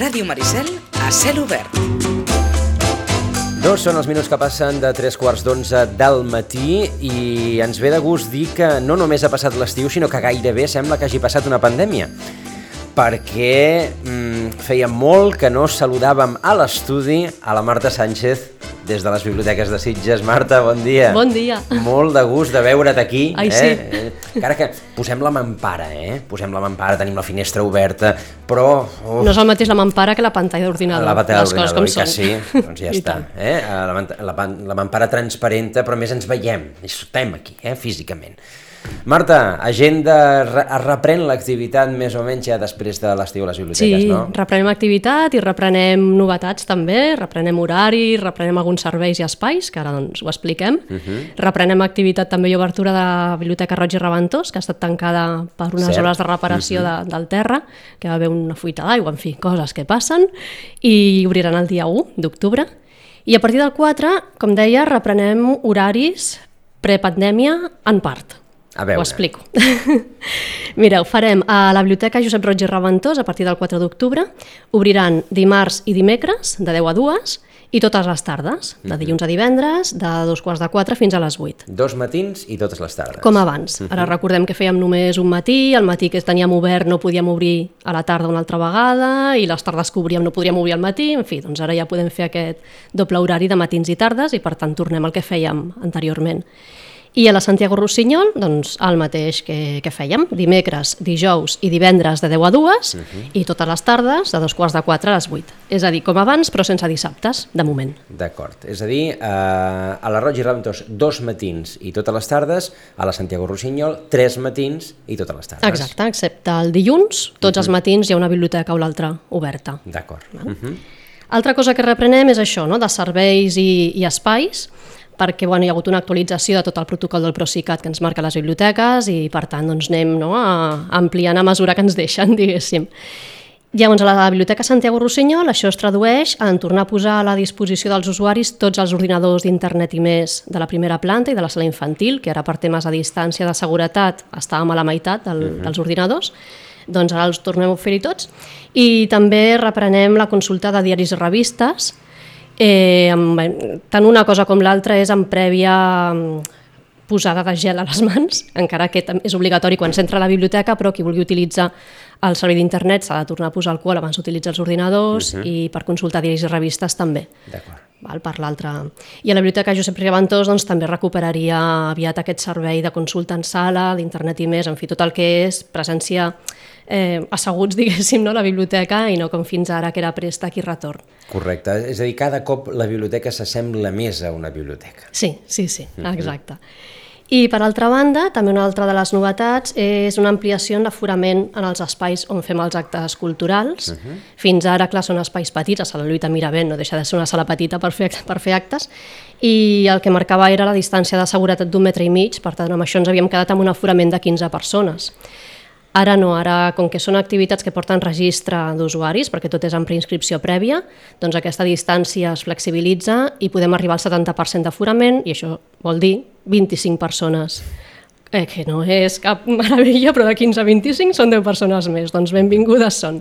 Ràdio Maricel a cel obert. Dos són els minuts que passen de tres quarts d'onze del matí i ens ve de gust dir que no només ha passat l'estiu, sinó que gairebé sembla que hagi passat una pandèmia. Perquè mm, feia molt que no saludàvem a l'estudi a la Marta Sánchez des de les biblioteques de Sitges. Marta, bon dia. Bon dia. Molt de gust de veure't aquí. Ai, eh? sí. Eh? Encara que posem la mampara, eh? Posem la mampara, tenim la finestra oberta, però... Uf, No és el mateix la mampara que la pantalla d'ordinador. la coses d'ordinador, com i que sí, doncs ja està. tant. Eh? La, la, pan- la mampara transparenta, però més ens veiem, estem aquí, eh? físicament. Marta, agenda, re- es reprèn l'activitat més o menys ja després de l'estiu a les biblioteques, Sí, no? reprenem activitat i reprenem novetats també, reprenem horari, reprenem alguns serveis i espais, que ara doncs ho expliquem. Mhm. Uh -huh. Reprenem activitat també i obertura de la Biblioteca Roig i Reventós, que ha estat tancada per unes Cert. Mhm. hores de reparació uh -huh. de, del terra, que va haver una fuita d'aigua, en fi, coses que passen, i obriran el dia 1 d'octubre. I a partir del 4, com deia, reprenem horaris prepandèmia en part. A veure. Ho explico. Mireu, farem a la Biblioteca Josep Roig i Reventós a partir del 4 d'octubre. Obriran dimarts i dimecres, de 10 a 2, i totes les tardes, de dilluns a divendres, de dos quarts de 4 fins a les 8. Dos matins i totes les tardes. Com abans. Ara recordem que fèiem només un matí, el matí que teníem obert no podíem obrir a la tarda una altra vegada, i les tardes que obríem no podríem obrir al matí, en fi, doncs ara ja podem fer aquest doble horari de matins i tardes, i per tant tornem al que fèiem anteriorment. I a la Santiago Rossinyol, doncs, el mateix que, que fèiem, dimecres, dijous i divendres de 10 a 2 i totes les tardes de dos quarts de 4 a les 8. És a dir, com abans, però sense dissabtes, de moment. D'acord. És a dir, eh, a la Roig i Reventós dos matins i totes les tardes, a la Santiago Rossinyol tres matins i totes les tardes. Exacte, excepte el dilluns, tots els matins hi ha una biblioteca o l'altra oberta. D'acord. Mhm. Altra cosa que reprenem és això, no? de serveis i, i espais, perquè bueno, hi ha hagut una actualització de tot el protocol del Procicat que ens marca les biblioteques i per tant doncs, anem no? a, ampliant a mesura que ens deixen, diguéssim. Llavors, a la Biblioteca Santiago Rossinyol això es tradueix en tornar a posar a la disposició dels usuaris tots els ordinadors d'internet i més de la primera planta i de la sala infantil, que ara per temes a distància de seguretat estàvem a la meitat del, dels ordinadors, doncs ara els tornem a oferir tots. I també reprenem la consulta de diaris i revistes, eh, amb, tant una cosa com l'altra és en prèvia mm, posada de gel a les mans, encara que és obligatori quan s'entra a la biblioteca, però qui vulgui utilitzar el servei d'internet s'ha de tornar a posar alcohol abans d'utilitzar els ordinadors i per consultar diaris i revistes també. D'acord. Val, per l'altra. I a la Biblioteca Josep Riventós doncs, també recuperaria aviat aquest servei de consulta en sala, d'internet i més, en fi, tot el que és presència eh, asseguts, diguéssim, no, a la biblioteca i no com fins ara, que era préstec i retorn. Correcte. És a dir, cada cop la biblioteca s'assembla més a una biblioteca. Sí, sí, sí, exacte. I per altra banda, també una altra de les novetats és una ampliació en l'aforament en els espais on fem els actes culturals. Fins ara, clar, són espais petits, la sala Lluita Miravent no deixa de ser una sala petita per fer, per fer actes, i el que marcava era la distància de seguretat d'un metre i mig, per tant, amb això ens havíem quedat amb un aforament de 15 persones. Ara no, ara com que són activitats que porten registre d'usuaris, perquè tot és en preinscripció prèvia, doncs aquesta distància es flexibilitza i podem arribar al 70% d'aforament i això vol dir 25 persones. Eh, que no és cap meravella, però de 15 a 25 són 10 persones més, doncs benvingudes són.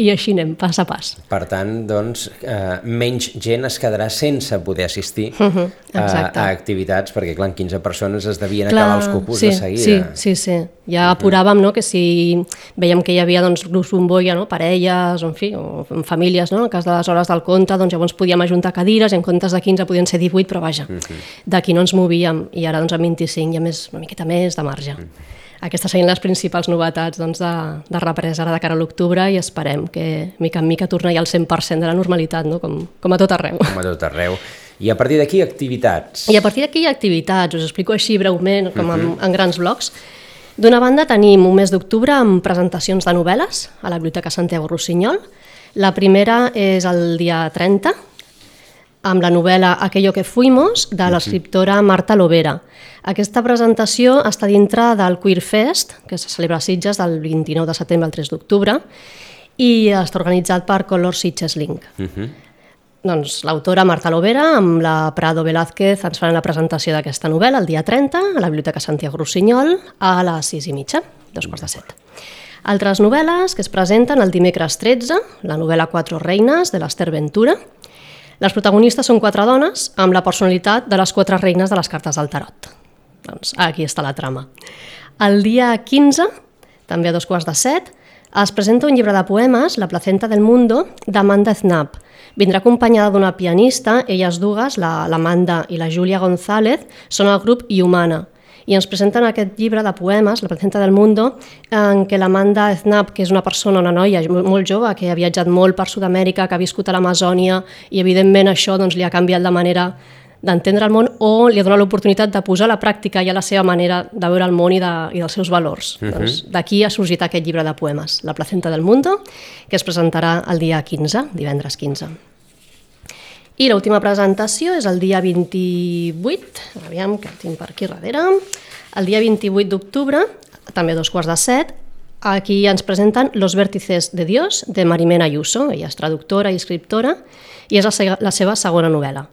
I així anem, pas a pas. Per tant, doncs, eh, menys gent es quedarà sense poder assistir Mhm, a, exacte. a activitats, perquè, clar, en 15 persones es devien acabar els cupos sí, de seguida. Sí, sí, sí. Ja apuràvem no, que si veiem que hi havia doncs, grups bombolla, no, parelles, o, en fi, o en famílies, no, en cas de les hores del conte, doncs llavors podíem ajuntar cadires, en comptes de 15 podien ser 18, però vaja, d'aquí no ens movíem, i ara doncs a 25 hi ha més, una miqueta més de marge. Aquestes serien les principals novetats doncs, de, de represa ara de cara a l'octubre i esperem que mica en mica torni al 100% de la normalitat, no? com, com a tot arreu. Com a tot arreu. I a partir d'aquí, activitats. I a partir d'aquí hi ha activitats, us explico així breument, com en, en grans blocs. D'una banda tenim un mes d'octubre amb presentacions de novel·les a la Biblioteca Santiago Rossinyol. La primera és el dia 30, amb la novel·la Aquello que fuimos, de l'escriptora Marta Lovera. Aquesta presentació està dintre del Queer Fest, que se celebra a Sitges del 29 de setembre al 3 d'octubre, i està organitzat per Color Sitges Link. Doncs l'autora Marta Lovera amb la Prado Velázquez ens faran la presentació d'aquesta novel·la el dia 30 a la Biblioteca Santiago Rossinyol a les 6 i mitja, dos quarts de set. Altres novel·les que es presenten el dimecres 13, la novel·la Quatre reines, de l'Ester Ventura. Les protagonistes són quatre dones amb la personalitat de les quatre reines de les cartes del tarot. Doncs aquí està la trama. El dia 15, també a dos quarts de set, es presenta un llibre de poemes, La placenta del mundo, d'Amanda Znap. Vindrà acompanyada d'una pianista, elles dues, l'Amanda la, i la Júlia González, són el grup Humana i ens presenten aquest llibre de poemes, La placenta del mundo, en què l'Amanda Znap, que és una persona, una noia molt jove, que ha viatjat molt per Sud-amèrica, que ha viscut a l'Amazònia, i evidentment això doncs, li ha canviat la manera d'entendre el món o li ha donat l'oportunitat de posar a la pràctica ja la seva manera de veure el món i, de, i dels seus valors. Uh -huh. doncs, D'aquí ha sorgit aquest llibre de poemes, La placenta del mundo, que es presentarà el dia 15, divendres 15. I l'última presentació és el dia 28, aviam que tinc per aquí darrere, el dia 28 d'octubre, també dos quarts de set, aquí ens presenten Los vértices de Dios, de Marimena Ayuso, ella és traductora i escriptora, i és la, la seva segona novel·la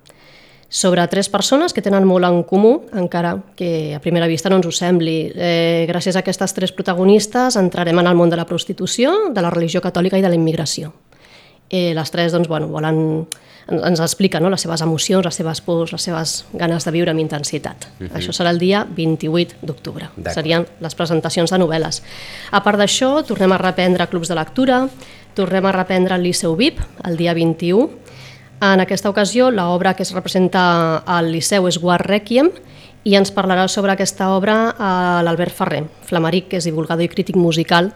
sobre tres persones que tenen molt en comú, encara que a primera vista no ens ho sembli. Eh, gràcies a aquestes tres protagonistes entrarem en el món de la prostitució, de la religió catòlica i de la immigració. Eh, les tres doncs, bueno, volen, ens expliquen no? les seves emocions, les seves pors, les seves ganes de viure amb intensitat. Uh. -huh. Això serà el dia 28 d'octubre. Serien les presentacions de novel·les. A part d'això, tornem a reprendre clubs de lectura, tornem a reprendre el Liceu VIP el dia 21, en aquesta ocasió, l'obra que es representa al Liceu és War Requiem i ens parlarà sobre aquesta obra eh, l'Albert Ferrer, flamaric, que és divulgador i crític musical,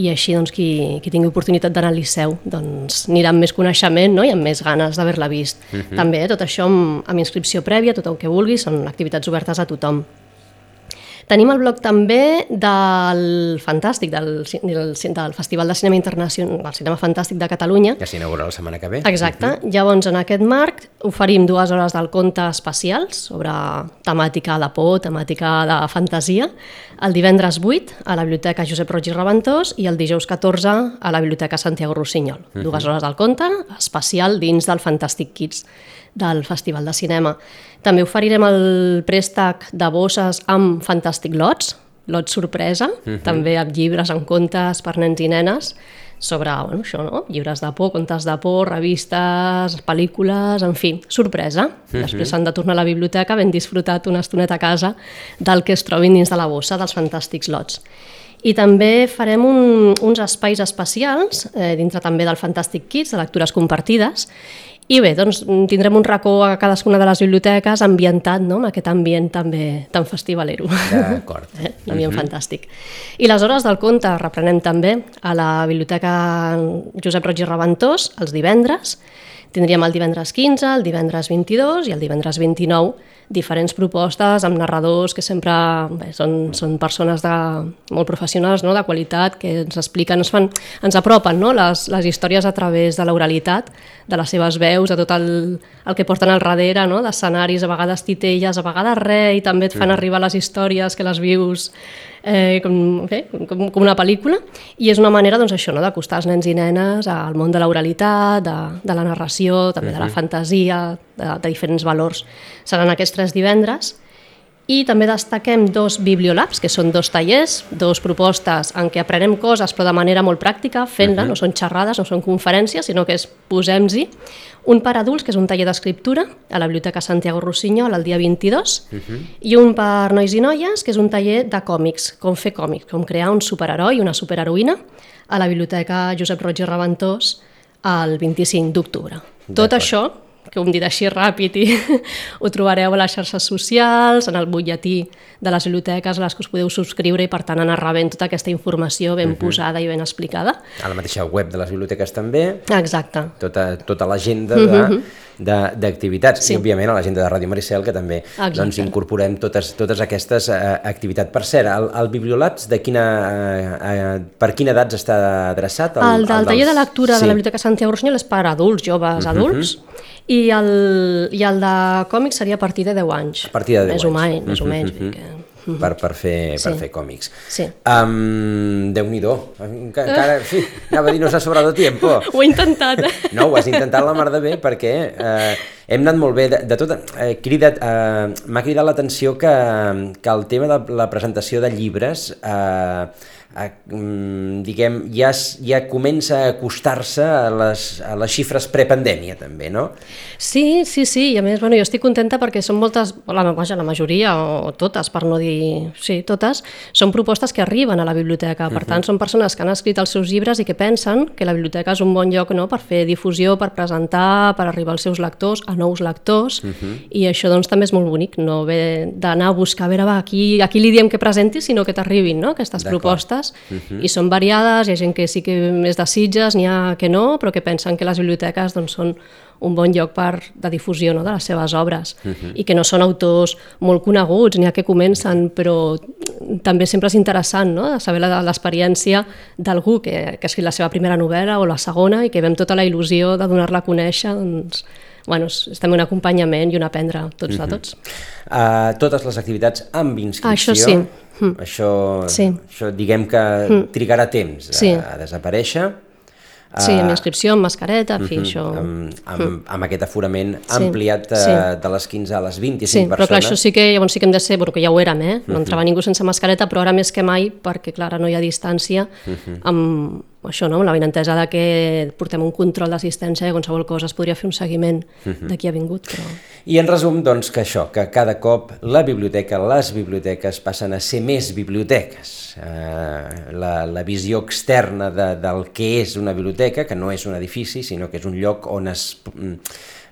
i així doncs, qui, qui tingui oportunitat d'anar al Liceu doncs, anirà amb més coneixement no? i amb més ganes d'haver-la vist. Uh mhm. -huh. També, tot això amb, amb inscripció prèvia, tot el que vulgui, són activitats obertes a tothom. Tenim el bloc també del Fantàstic, del, del, del Festival de Cinema Internacional, del Cinema Fantàstic de Catalunya. Que s'inaugura la setmana que ve. Exacte. Uh -huh. Llavors, en aquest marc, oferim dues hores del conte especials sobre temàtica de por, temàtica de fantasia, el divendres 8 a la Biblioteca Josep Roig i Reventós i el dijous 14 a la Biblioteca Santiago Rossinyol. Uh -huh. Dues hores del conte especial dins del Fantàstic Kids del Festival de Cinema. També oferirem el préstec de bosses amb Fantàstic Lots, lots sorpresa, uh mhm. -huh. també amb llibres, amb contes per nens i nenes, sobre bueno, això, no? llibres de por, contes de por, revistes, pel·lícules, en fi, sorpresa. -huh. Després s'han de tornar a la biblioteca ben disfrutat una estoneta a casa del que es trobin dins de la bossa dels fantàstics lots. I també farem un, uns espais especials, eh, dintre també del Fantàstic Kids, de lectures compartides, i bé, doncs tindrem un racó a cadascuna de les biblioteques ambientat no? amb aquest ambient també tan festivalero. D'acord. eh? Un ambient uh -huh. fantàstic. I les hores del conte reprenem també a la Biblioteca Josep Roig i Reventós els divendres. Tindríem el divendres 15, el divendres 22 i el divendres 29 diferents propostes amb narradors que sempre bé, són, són persones de, molt professionals, no? de qualitat, que ens expliquen, ens, fan, ens apropen no? les, les històries a través de l'oralitat, de les seves veus, de tot el, el que porten al darrere, no? d'escenaris, a vegades titelles, a vegades res, i també et fan arribar les històries que les vius eh, com, bé, com, com una pel·lícula, i és una manera doncs, això no, d'acostar els nens i nenes al món de l'oralitat, de, de la narració, també uh -huh. de la fantasia, de, de diferents valors. Seran aquests tres divendres, i també destaquem dos bibliolabs, que són dos tallers, dos propostes en què aprenem coses però de manera molt pràctica, fent-la, uh -huh. no són xerrades, no són conferències, sinó que és posem-hi. Un per adults, que és un taller d'escriptura, a la Biblioteca Santiago Rossinyol el dia 22, uh -huh. i un per nois i noies, que és un taller de còmics, com fer còmics, com crear un superheroi, una superheroïna, a la Biblioteca Josep Roig i Reventós el 25 d'octubre. Tot això que ho hem dit així ràpid i ho trobareu a les xarxes socials, en el butlletí de les biblioteques a les que us podeu subscriure i per tant anar rebent tota aquesta informació ben uh mhm. -huh. posada i ben explicada. A la mateixa web de les biblioteques també. Exacte. Tota, tota l'agenda uh -huh. D'activitats sí. i òbviament a l'agenda de Ràdio Maricel que també doncs, incorporem totes, totes aquestes uh, activitats. Per cert, el, el Bibliolabs de quina, uh, uh, per quina edats està adreçat? El, el del el taller dels... de lectura sí. de la Biblioteca Santiago Rossinyol és per adults, joves, uh -huh. adults, i el, I el de còmics seria a partir de 10 anys. A partir de 10 més anys. O menys, més o menys. Mm -hmm. que... Per, per, fer, per sí. fer còmics. Sí. Um, Déu-n'hi-do. Encara, en fi, anava a dir no s'ha sobrado tiempo. Ho he intentat. No, ho has intentat la mar de bé perquè eh, hem anat molt bé. De, de tot, eh, cridat, eh, m'ha cridat l'atenció que, que el tema de la presentació de llibres eh, diguem, ja, ja comença a acostar-se a, les, a les xifres prepandèmia també, no? Sí, sí, sí, i a més bueno, jo estic contenta perquè són moltes, la, vaja, la majoria o totes, per no dir, sí, totes, són propostes que arriben a la biblioteca, per uh -huh. tant són persones que han escrit els seus llibres i que pensen que la biblioteca és un bon lloc no, per fer difusió, per presentar, per arribar als seus lectors, a nous lectors, uh -huh. i això doncs també és molt bonic, no haver d'anar a buscar, a veure, va, aquí, aquí li diem que presenti, sinó que t'arribin no, aquestes propostes coses uh -huh. i són variades, hi ha gent que sí que més de Sitges, n'hi ha que no, però que pensen que les biblioteques doncs, són un bon lloc per, de difusió no, de les seves obres uh -huh. i que no són autors molt coneguts, n'hi ha que comencen, però també sempre és interessant no, saber l'experiència d'algú que, que ha escrit la seva primera novel·la o la segona i que vam tota la il·lusió de donar-la a conèixer, doncs, bueno, és també un acompanyament i un aprendre tots uh -huh. de tots. Uh, totes les activitats amb inscripció. Això sí Mm. Això, sí. això diguem que mm. trigarà temps a, sí. a desaparèixer. Sí, amb inscripció, amb mascareta, en fi, uh mhm. -huh. això... Amb, amb, mm. amb aquest aforament sí. ampliat de, sí. de les 15 a les 25 sí, persones. però clar, això sí que, llavors sí que hem de ser, que ja ho érem, eh? No mhm. entrava uh -huh. ningú sense mascareta, però ara més que mai, perquè clar, no hi ha distància, uh mhm. -huh. amb, això, no? la benentesa de que portem un control d'assistència i qualsevol cosa es podria fer un seguiment uh -huh. de qui ha vingut. Però... I en resum, doncs, que això, que cada cop la biblioteca, les biblioteques passen a ser més biblioteques. Eh, la, la visió externa de, del que és una biblioteca, que no és un edifici, sinó que és un lloc on es, mm,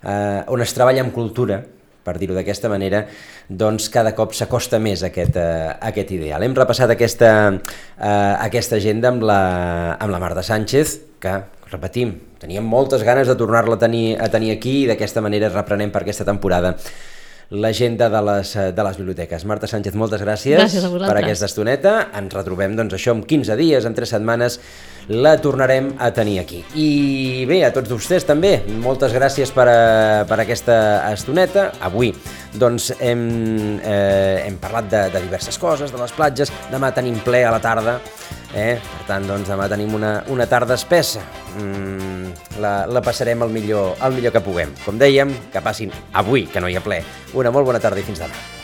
eh, on es treballa amb cultura, per dir-ho d'aquesta manera, doncs cada cop s'acosta més a aquest, a aquest ideal. Hem repassat aquesta, uh, aquesta agenda amb la, amb la Marta Sánchez, que, repetim, teníem moltes ganes de tornar-la a tenir, a tenir aquí i d'aquesta manera reprenem per aquesta temporada l'agenda de, les, de les biblioteques. Marta Sánchez, moltes gràcies, gràcies per aquesta estoneta. Ens retrobem doncs, això en 15 dies, en 3 setmanes, la tornarem a tenir aquí. I bé, a tots vostès també, moltes gràcies per, a, per aquesta estoneta. Avui doncs, hem, eh, hem parlat de, de diverses coses, de les platges, demà tenim ple a la tarda, eh? per tant, doncs, demà tenim una, una tarda espessa. Mm, la, la passarem el millor, el millor que puguem. Com dèiem, que passin avui, que no hi ha ple. Una molt bona tarda i fins demà.